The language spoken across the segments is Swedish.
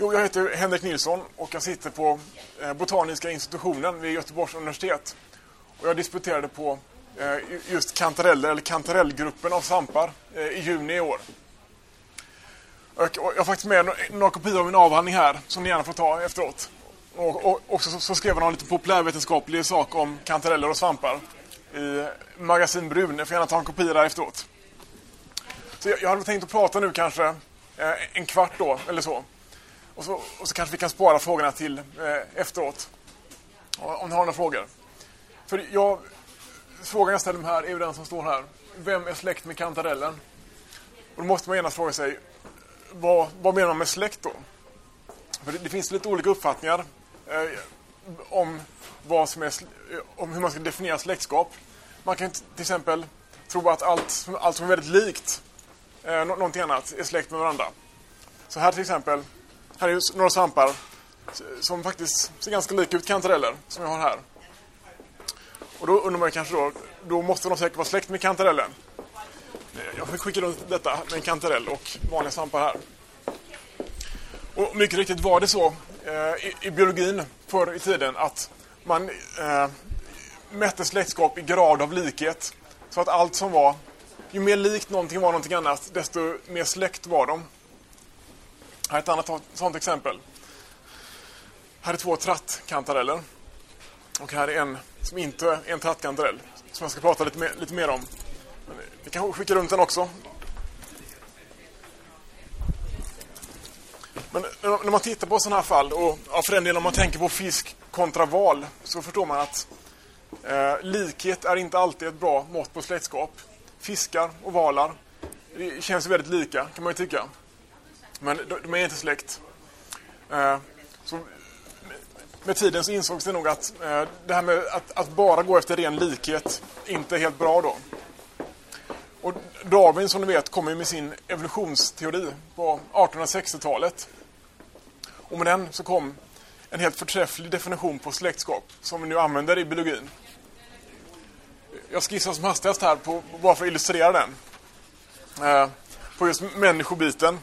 Jo, jag heter Henrik Nilsson och jag sitter på eh, Botaniska institutionen vid Göteborgs universitet. Och jag disputerade på eh, just kantareller, eller kantarellgruppen av svampar, eh, i juni i år. Och jag har faktiskt med några kopior av min avhandling här som ni gärna får ta efteråt. Och, också så, skrev jag någon lite populärvetenskaplig sak om kantareller och svampar i Magasin Brun. Jag får gärna ta en kopia där efteråt. Så jag, jag hade tänkt att prata nu kanske en kvart då, eller så. Och så, och så kanske vi kan spara frågorna till eh, efteråt. Om ni har några frågor. För jag, frågan jag ställer mig här är ju den som står här. Vem är släkt med kantarellen? Och då måste man genast fråga sig, vad, vad menar man med släkt då? För det, det finns lite olika uppfattningar eh, om, vad som är, om hur man ska definiera släktskap. Man kan till exempel tro att allt, allt som är väldigt likt eh, någonting annat är släkt med varandra. Så här till exempel, här är några svampar som faktiskt ser ganska lika ut kantareller som jag har här. Och då undrar man kanske då, då måste de säkert vara släkt med kantarellen. Eh, jag fick skicka runt detta med en kantarell och vanliga svampar här. Och mycket riktigt var det så eh, i, i, biologin förr i tiden att man eh, mätte släktskap i grad av likhet. Så att allt som var, ju mer likt någonting var någonting annat, desto mer släkt var de. Här är ett annat sådant exempel. Här är två trattkantareller. Och här är en som inte är en trattkantarell. Som jag ska prata lite mer, lite mer om. Vi kan skicka runt den också. Men när man tittar på sådana här fall och ja, för den delen om man tänker på fisk kontra val så förstår man att eh, likhet är inte alltid ett bra mått på släktskap. Fiskar och valar det känns väldigt lika kan man ju tycka. Men de är inte släkt. Eh, så med tiden så insågs det nog att eh, det här med att, att, bara gå efter ren likhet inte är helt bra då. Och Darwin som ni vet kommer med sin evolutionsteori på 1860-talet. Och med den så kom en helt förträfflig definition på släktskap som vi nu använder i biologin. Jag skissar som hastigast här på, bara för att illustrera den. Eh, på just människobiten.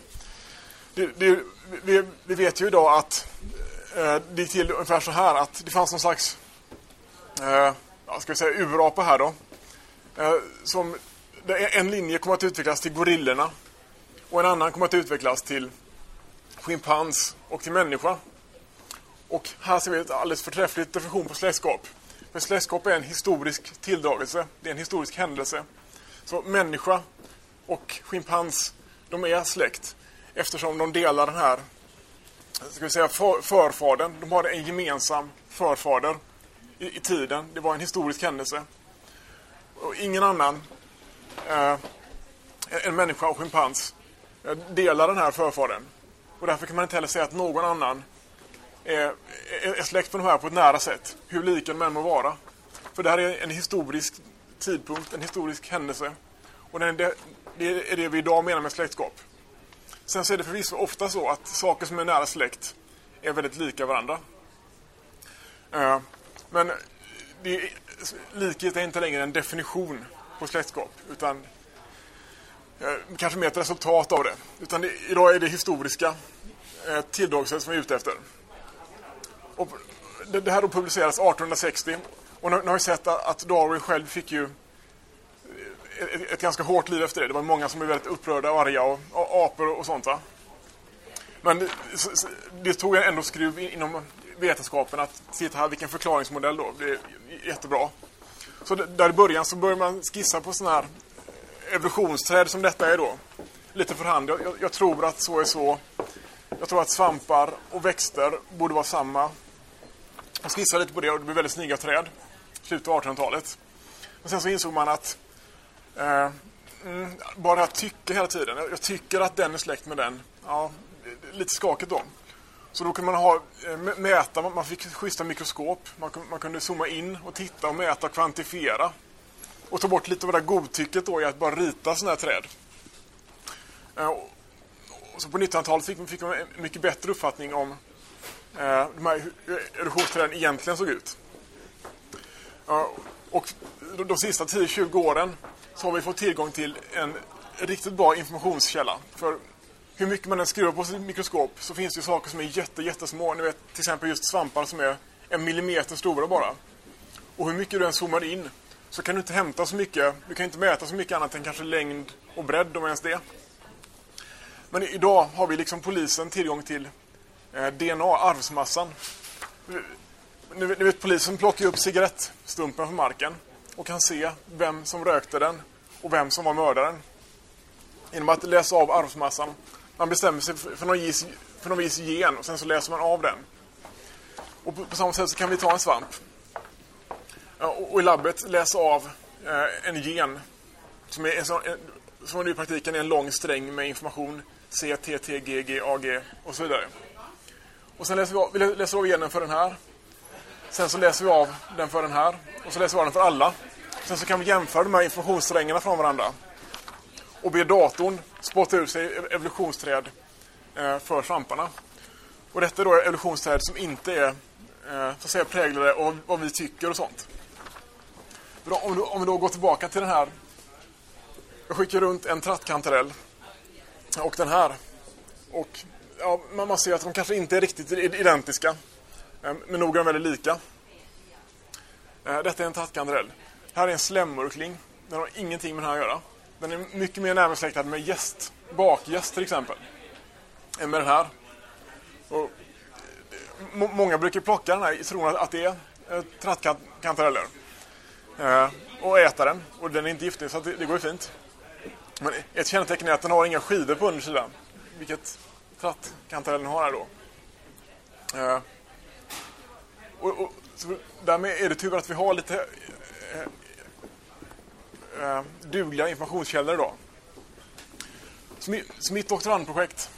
Det, det, vi, vi, vet ju idag att eh, det gick till ungefär så här att det fanns någon slags eh, ska vi säga urapa här då. Eh, som en linje kommer att utvecklas till gorillorna och en annan kommer att utvecklas till schimpans och till människa. Och här ser vi ett alldeles förträffligt definition på släktskap. För släktskap är en historisk tilldragelse, det är en historisk händelse. Så människa och schimpans, de är släkt eftersom de delar den här ska vi säga, för, förfadern. De har en gemensam förfader i, i, tiden. Det var en historisk händelse. Och ingen annan eh, en människa och schimpans eh, delar den här förfadern. Och därför kan man inte heller säga att någon annan är, är, är släkt med de här på ett nära sätt. Hur lika de än må vara. För det här är en historisk tidpunkt, en historisk händelse. Och det, det är det vi idag menar med släktskap. Sen så är det förvisso ofta så att saker som är nära släkt är väldigt lika varandra. Eh, men det, likhet är inte längre en definition på släktskap utan eh, kanske mer ett resultat av det. Utan det, idag är det historiska eh, tilldragelser som vi är ute efter. Och det, det här då publicerades 1860 och nu, nu har vi sett att Darwin själv fick ju ett, ett, ganska hårt liv efter det. Det var många som blev väldigt upprörda och arga och, och apor och sånt va. Men det, det tog ändå skruv inom vetenskapen att titta här vilken förklaringsmodell då. Det är jättebra. Så där i början så börjar man skissa på sådana här eh, evolutionsträd som detta är då. Lite för hand. Jag, jag, tror att så är så. Jag tror att svampar och växter borde vara samma. Jag skissade lite på det och det blev väldigt snygga träd. Slutet av 1800-talet. Men sen så insåg man att eh, mm, bara att tycka hela tiden. Jag, jag, tycker att den är släkt med den. Ja, lite skakigt då. Så då kunde man ha, eh, mäta, man fick schyssta mikroskop. Man, man kunde zooma in och titta och mäta och kvantifiera. Och ta bort lite av det där godtycket då i att bara rita sådana här träd. Eh, och så på 1900-talet fick, fick man en mycket bättre uppfattning om eh, de här, hur eh, erosionsträden egentligen såg ut. Och de, de sista 10-20 åren så har vi fått tillgång till en riktigt bra informationskälla. För hur mycket man än skruvar på sitt mikroskop så finns det ju saker som är jätte, jättesmå. Ni vet till exempel just svampar som är en millimeter stora bara. Och hur mycket du än zoomar in så kan du inte hämta så mycket. Du kan inte mäta så mycket annat än kanske längd och bredd om ens det. Men idag har vi liksom polisen tillgång till eh, DNA, arvsmassan. Ni vet, ni vet polisen plockar upp cigarettstumpen från marken och kan se vem som rökte den och vem som var mördaren. Genom att läsa av arvsmassan. Man bestämmer sig för någon vis, för någon vis gen och sen så läser man av den. Och på, på samma sätt så kan vi ta en svamp och, och i labbet läsa av eh, en gen som, är en sån, en, som i praktiken är en lång sträng med information C, T, T, G, G, A, G och så vidare. Och sen läser vi av, vi läser av genen för den här. Sen så läser vi av den för den här. Och så läser vi av den för alla. Sen så kan vi jämföra de här informationssträngarna från varandra. Och be datorn spotta ut sig e-, evolutionsträd eh, för svamparna. Och detta är då evolutionsträd som inte är eh, så att säga, präglade av vad vi tycker och sånt. Om, om vi då går tillbaka till den här. Jag skickar runt en trattkantarell och den här. Och ja, man ser att de kanske inte är riktigt identiska. Ehm, men nog är de väldigt lika. Eh, detta är en trattkantarell. Här är en slämmurkling. Den har ingenting med den här att göra. Den är mycket mer närbesläktad med gäst. Bakgäst till exempel. Än med den här. Och, eh, många brukar plocka den här i tron att det är eh, trattkantareller. Och äta den. Och den är inte giftig så det går ju fint. Men ett kännetecken är att den har inga skidor på undersidan. Vilket trattkantarellen har här då. Och, och, därmed är det tur att vi har lite eh, eh, dugliga informationskällor idag. Så, så mitt doktorandprojekt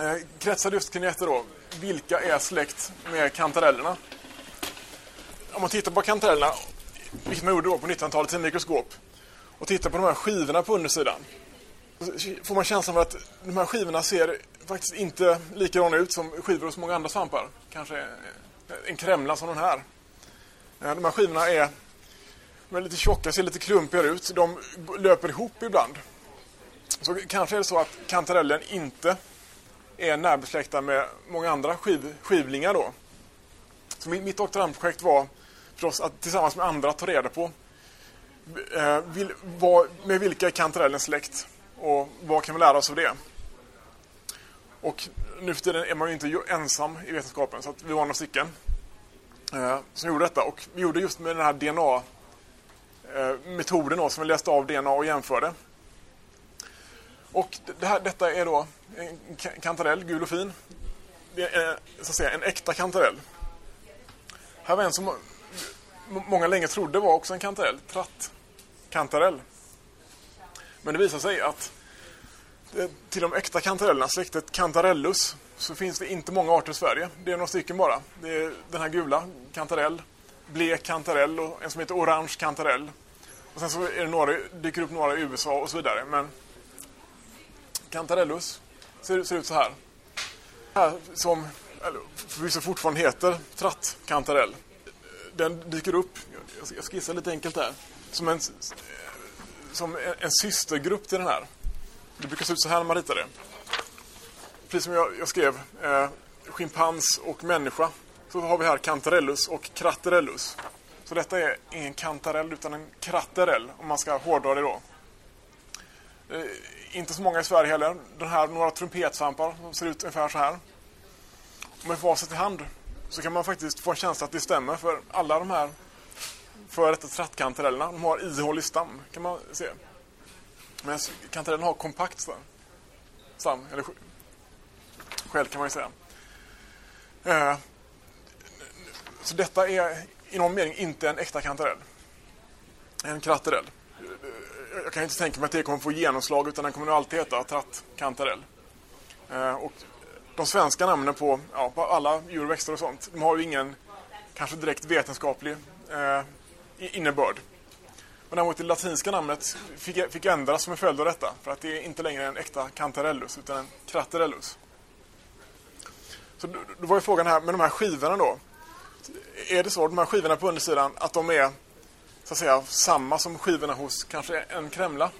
eh, kretsade just kring detta då. Vilka är släkt med kantarellerna? Om man tittar på kantarellerna, vilket man gjorde då på 1900-talet i mikroskop, och tittar på de här skivorna på undersidan får man känslan av att de här skivorna ser faktiskt inte likadana ut som skivor hos många andra svampar. Kanske eh, en kremla som den här. De här skivorna är lite tjocka, ser lite klumpigare ut. De löper ihop ibland. Så kanske är det så att kantarellen inte är närbesläktad med många andra skiv, skivlingar då. Så mitt doktorandprojekt var förstås att tillsammans med andra ta reda på eh, med vilka är kantarellen släkt och vad kan vi lära oss av det? Och nu för tiden är man ju inte ensam i vetenskapen så att vi var några stycken eh, som gjorde detta och vi gjorde just med den här DNA-metoden, eh, som vi läste av DNA och jämförde. Och det här, detta är då en kantarell, gul och fin. Det är eh, så att säga, en äkta kantarell. Här var en som många länge trodde var också en kantarell, trattkantarell. Men det visar sig att Eh, till de äkta kantarellerna, släktet Cantarellus, så finns det inte många arter i Sverige. Det är några stycken bara. Det är den här gula, kantarell, blek kantarell och en som heter orange kantarell. Och sen så är det några, dyker upp några i USA och så vidare. Men Cantarellus ser, ser ut så här. här som förvisso fortfarande heter trattkantarell. Den dyker upp, jag skissar lite enkelt där, som en som en, en systergrupp till den här. Det brukar se ut så här när man ritar det. Precis som jag, jag skrev, eh, schimpans och människa. Så har vi här kantarellus och kratterellus. Så detta är ingen kantarell utan en kratterell om man ska hårdra det då. Eh, inte så många i Sverige heller. Den här, några trumpetsvampar som ser ut ungefär så här. Med facit i hand så kan man faktiskt få en känsla att det stämmer för alla de här före detta trattkantarellerna. De har ihålig stam kan man se. Men kantarellerna har kompakt stam. stam eller själv kan man ju säga. Eh, så detta är i någon mening inte en äkta kantarell. En kratterell. Eh, jag kan inte tänka mig att det kommer få genomslag utan den kommer nog alltid heta trattkantarell. Eh, och de svenska namnen på, ja, på alla djur och växter och sånt, de har ju ingen kanske direkt vetenskaplig eh, innebörd. Men däremot det latinska namnet fick, fick ändras som en följd av detta. För att det är inte längre en äkta Cantarellus utan en Craterellus. Så då var ju frågan här med de här skivorna då. Är det så, de här skivorna på undersidan, att de är så att säga samma som skivorna hos kanske en kremla?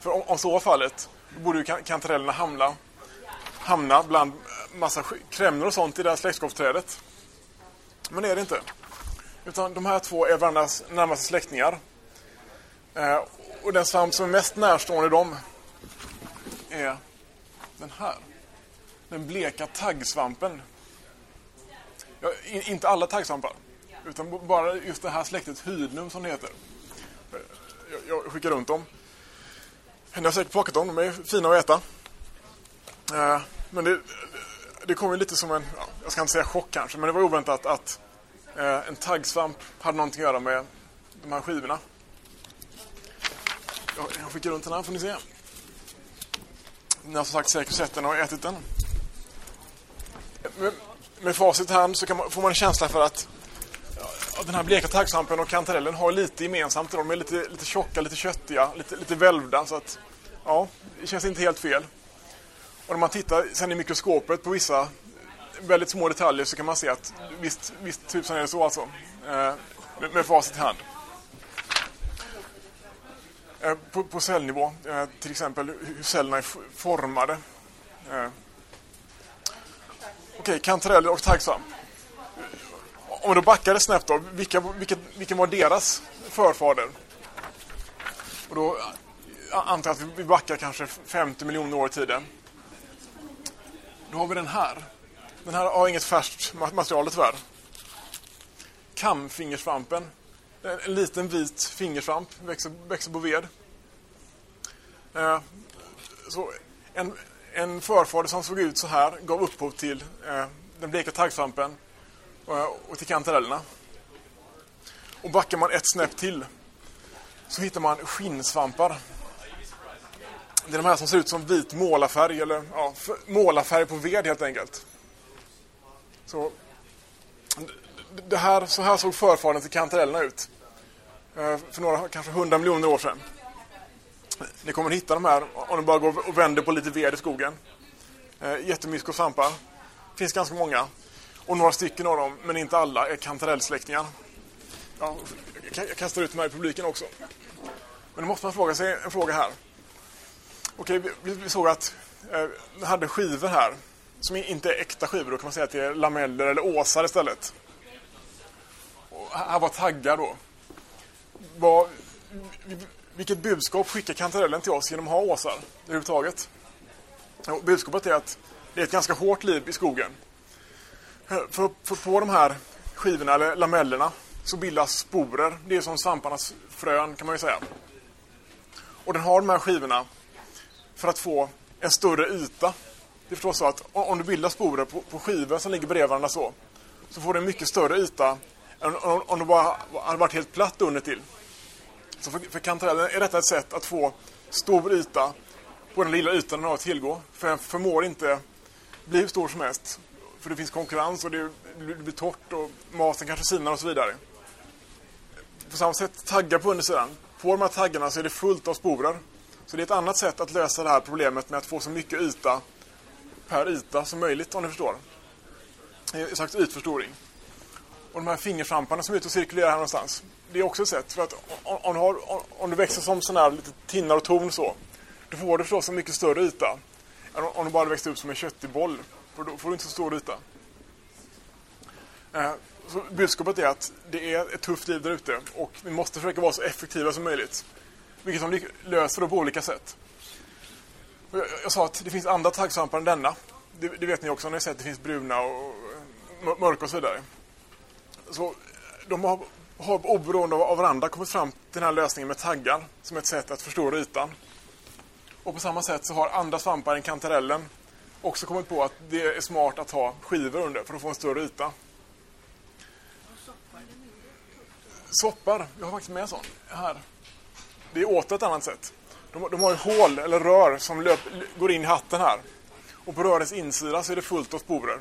För om, om så var fallet, Då borde ju kantarellerna hamna, hamna bland massa kremlor och sånt i det här släktskapsträdet. Men det är det inte. Utan de här två är varandras närmaste släktingar. Eh, och den svamp som är mest närstående dem är den här. Den bleka taggsvampen. Ja, inte alla taggsvampar. Utan bara just det här släktet hydnum som det heter. Jag, jag skickar runt dem. Ni har säkert plockat dem, de är fina att äta. Eh, men det, det kom ju lite som en, jag ska inte säga chock kanske, men det var oväntat att Eh, en taggsvamp hade någonting att göra med de här skivorna. Jag, jag skickar runt den här får ni se. Ni har som sagt säkert sett den och ätit den. Med, med facit hand så man, får man en känsla för att ja, den här bleka taggsvampen och kantarellen har lite gemensamt. De är lite, lite tjocka, lite köttiga, lite, lite välvda. Så att, ja, det känns inte helt fel. Och när man tittar sen i mikroskopet på vissa väldigt små detaljer så kan man se att visst, visst tusan är det så alltså. Eh, med, med facit i hand. Eh, på, på, cellnivå, eh, till exempel hur cellerna är formade. Eh, Okej, okay, kantareller och taggsvamp. Om vi då backar snabbt då, vilka, vilka, vilken var deras förfader? Och då eh, antar jag att vi backar kanske 50 miljoner år i tiden. Då har vi den här. Den här har inget färskt material tyvärr. Kamfingersvampen. En liten vit fingersvamp, växer, växer på ved. Eh, så en, en förfader som såg ut så här gav upphov till eh, den bleka taggsvampen och, och till kantarellerna. Och backar man ett snäpp till så hittar man skinnsvampar. Det är de här som ser ut som vit målarfärg eller ja, målarfärg på ved helt enkelt. Så det här, så här såg förfadern till kantarellerna ut. Eh, för några, kanske hundra miljoner år sedan. Ni kommer att hitta de här om ni bara går och vänder på lite ved i skogen. Eh, Jättemysk och svampar. Det finns ganska många. Och några stycken av dem, men inte alla, är kantarellsläktingar. Ja, jag kastar ut de här i publiken också. Men då måste man fråga sig en fråga här. Okej, vi, vi såg att eh, vi hade skivor här som inte är äkta skivor. Då kan man säga att det är lameller eller åsar istället. Och här var taggar då. Var, vilket budskap skickar kantarellen till oss genom att ha åsar överhuvudtaget? Jo, budskapet är att det är ett ganska hårt liv i skogen. För, för på de här skivorna, eller lamellerna, så bildas sporer. Det är som svamparnas frön kan man ju säga. Och den har de här skivorna för att få en större yta. Det är förstås så att om du bildar sporer på, på skivor som ligger bredvid varandra så, så får du en mycket större yta än om det bara hade varit helt platt under till. Så för, för kantarellen är detta ett sätt att få stor yta på den lilla ytan den har att tillgå. För den förmår inte bli hur stor som helst. För det finns konkurrens och det blir torrt och maten kanske sinar och så vidare. På samma sätt taggar på undersidan. På de här taggarna så är det fullt av sporer. Så det är ett annat sätt att lösa det här problemet med att få så mycket yta per yta som möjligt om ni förstår. Det är ytförstoring. Och de här fingersvamparna som är ute och cirkulerar här någonstans. Det är också ett sätt. För att om, du, har, om du växer som sån här lite tinnar och torn så. Då får du förstås en mycket större yta. Än om du bara växer upp som en köttig boll. För då får du inte så stor yta. Eh, så budskapet är att det är ett tufft liv där ute. Och vi måste försöka vara så effektiva som möjligt. Vilket de löser på olika sätt. Jag, sa att det finns andra taggsvampar än denna. Det, det, vet ni också. Ni har sett att det finns bruna och mörka och så vidare. Så de har, har oberoende av varandra kommit fram till den här lösningen med taggar som ett sätt att förstora ytan. Och på samma sätt så har andra svampar än kantarellen också kommit på att det är smart att ha skivor under för att få en större yta. Soppar, jag har faktiskt med en sån här. Det är åter ett annat sätt. De, de har ju hål eller rör som löp, går in i hatten här. Och på rörens insida så är det fullt av sporer.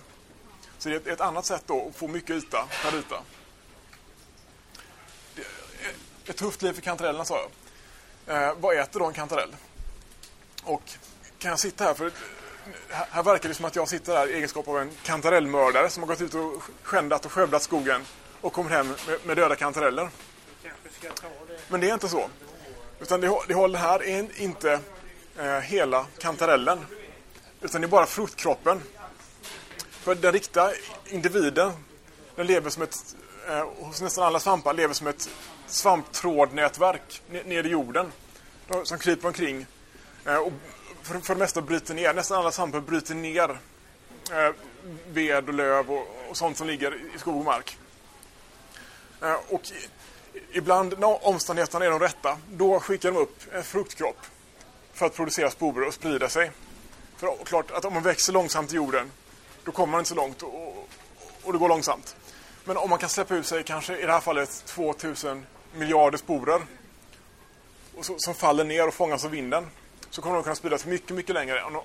Så det är ett, ett annat sätt då att få mycket yta per yta. Ett tufft liv för kantarellerna sa jag. Eh, vad äter då en kantarell? Och kan jag sitta här för här verkar det som att jag sitter här i egenskap av en kantarellmördare som har gått ut och skändat och skövlat skogen och kommer hem med, med döda kantareller. Men det är inte så. Utan det, det håller här är inte eh, hela kantarellen. Utan det är bara fruktkroppen. För den riktiga individen, den lever som ett, eh, hos nästan alla svampar, lever som ett svamptrådnätverk ner i jorden. Som kryper omkring eh, och för, för det mesta bryter ner, nästan alla svampar bryter ner eh, ved och löv och, och sånt som ligger i skog och mark. Eh, och ibland när omständigheterna är de rätta, då skickar de upp en fruktkropp för att producera sporer och sprida sig. För klart att om man växer långsamt i jorden, då kommer man inte så långt och, och det går långsamt. Men om man kan släppa ut sig kanske i det här fallet 2000 miljarder sporer som faller ner och fångas av vinden så kommer de kunna spridas mycket, mycket längre om de,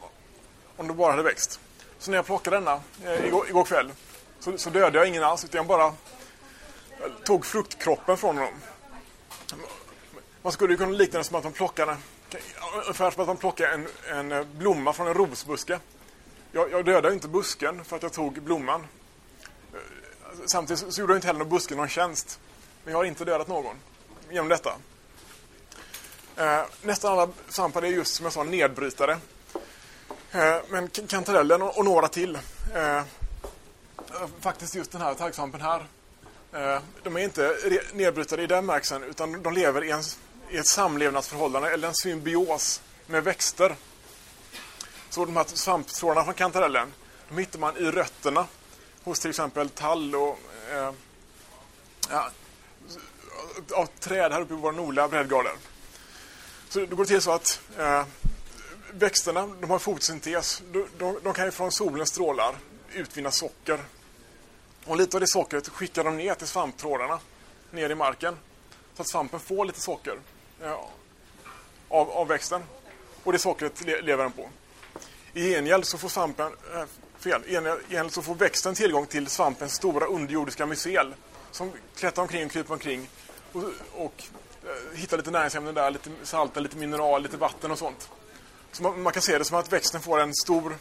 om de bara hade växt. Så när jag plockade denna eh, igår, igår kväll så, så dödade jag ingen alls utan jag bara tog fruktkroppen från honom. Man skulle kunna likna det som att man plockade ungefär som att man plockade en, en eh, blomma från en rosbuske. Jag, jag dödade inte busken för att jag tog blomman. Eh, samtidigt så gjorde jag inte heller någon busken någon tjänst. Men jag har inte dödat någon genom detta. Eh, nästan alla svampar är just som jag sa nedbrytare. Eh, men kantarellen och, och, några till. Eh, faktiskt just den här taggsvampen här Eh, de är inte nedbrytade i den märkelsen utan de lever i, en, i ett samlevnadsförhållande eller en symbios med växter. Så de här svamptrådarna från kantarellen de hittar man i rötterna hos till exempel tall och eh, ja, av träd här uppe i våra nordliga breddgrader. Så det går till så att eh, växterna de har fotosyntes. De, de, de kan ju från solens strålar utvinna socker och lite av det sockret skickar de ner till svamptrådarna ner i marken. Så att svampen får lite socker eh, av, av växten. Och det sockret le, lever den på. I gengäld så får svampen, eh, fel, i gengäld så får växten tillgång till svampens stora underjordiska mycel som klättrar omkring och kryper omkring och, och eh, hittar lite näringsämnen där, lite salter, lite mineral, lite vatten och sånt. Så man, man, kan se det som att växten får en stor,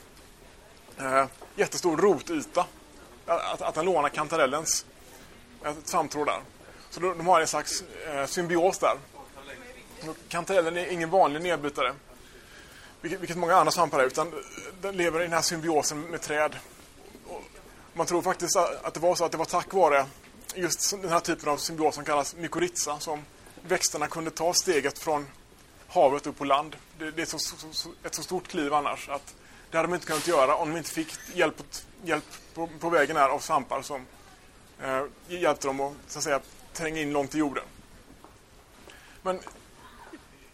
eh, jättestor rotyta att, att han lånar kantarellens eh, svamptrådar. Så de, de har en slags eh, symbios där. Kantarellen är ingen vanlig nedbrytare, vilket, vilket många andra svampar är, utan den lever i den här symbiosen med träd. Och man tror faktiskt att det var så att det var tack vare just den här typen av symbios som kallas mykorrhiza som växterna kunde ta steget från havet upp på land. Det, det är så, så, så, ett så stort kliv annars att det hade de inte kunnat göra om de inte fick hjälp, hjälp på, på vägen här av svampar som eh, hjälpte dem att, så att säga, tränga in långt i jorden. Men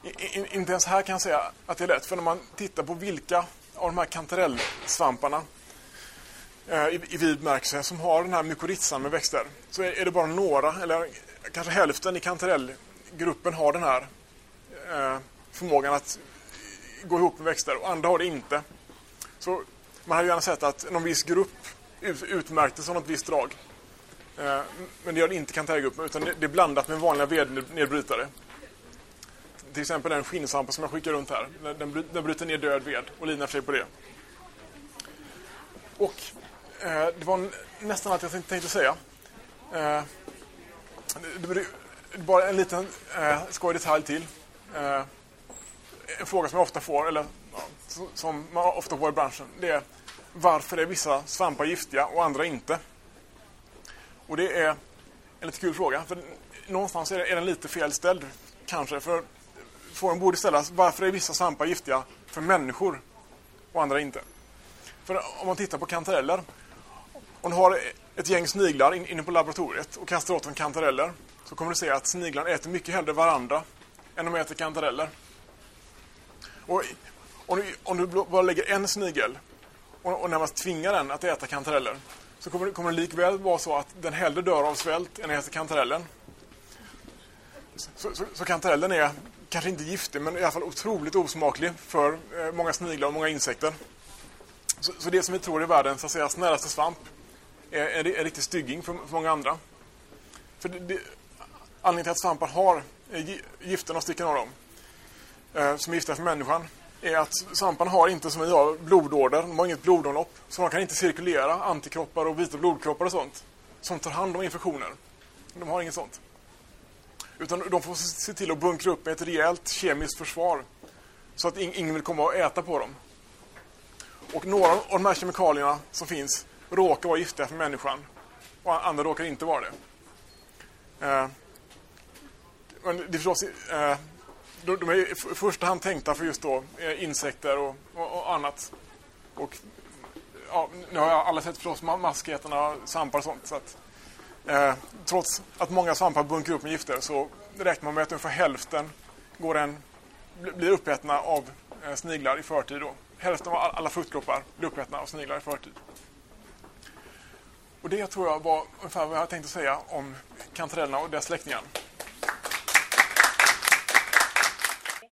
in, inte ens här kan jag säga att det är lätt. För när man tittar på vilka av de här kantarellsvamparna eh, i, i vid bemärkelse som har den här mykorrhizan med växter så är, är, det bara några, eller kanske hälften i kantarellgruppen har den här eh, förmågan att gå ihop med växter och andra har det inte. Så man hade gärna sett att någon viss grupp utmärktes av något visst drag. Eh, men det gör inte Kantargruppen, utan det är blandat med vanliga vednedbrytare. Till exempel den skinnsampa som jag skickar runt här. Den bryter ner död ved och linar sig på det. Och eh, det var nästan allt jag tänkte säga. Eh, det bara en liten eh, skoj detalj till. Eh, en fråga som jag ofta får, eller som man ofta får i branschen, det är varför är vissa svampar giftiga och andra inte? Och det är en lite kul fråga. För någonstans är, den lite felställd kanske. För frågan borde ställas varför är vissa svampar giftiga för människor och andra inte? För om man tittar på kantareller. Om du har ett gäng sniglar inne på laboratoriet och kastar åt dem kantareller så kommer du se att sniglarna äter mycket hellre varandra än de äter kantareller. Och om du, om du bara lägger en snigel och, och närmast tvingar den att äta kantareller så kommer, kommer det likväl vara så att den hellre dör av svält än äter kantarellen. Så, så, så kantarellen är kanske inte giftig men i alla fall otroligt osmaklig för eh, många sniglar och många insekter. Så, så, det som vi tror är världens så att säga, snällaste svamp är, en riktig stygging för, för många andra. För det, det, anledningen till att svampar har eh, gifterna gifter, några stycken av dem, eh, som är giftiga för människan, är att svamparna har inte som vi har blodåder, de har inget blodomlopp. Så de kan inte cirkulera antikroppar och vita blodkroppar och sånt som tar hand om infektioner. De har inget sånt. Utan de får se till att bunkra upp med ett rejält kemiskt försvar så att ingen vill komma och äta på dem. Och några av de här kemikalierna som finns råkar vara giftiga för människan och andra råkar inte vara det. Eh, men det är förstås, eh, de är i första hand tänkta för just då eh, insekter och, och, och annat. Och ja, nu har jag alla sett förstås maskätarna, svampar och sånt. Så att, eh, trots att många svampar bunkrar upp med gifter så räknar man med att ungefär hälften går en, blir uppätna av eh, sniglar i förtid. Då. Hälften av alla fruktkroppar blir uppätna av sniglar i förtid. Och det tror jag var ungefär vad jag tänkte säga om kantarellerna och deras släktingar.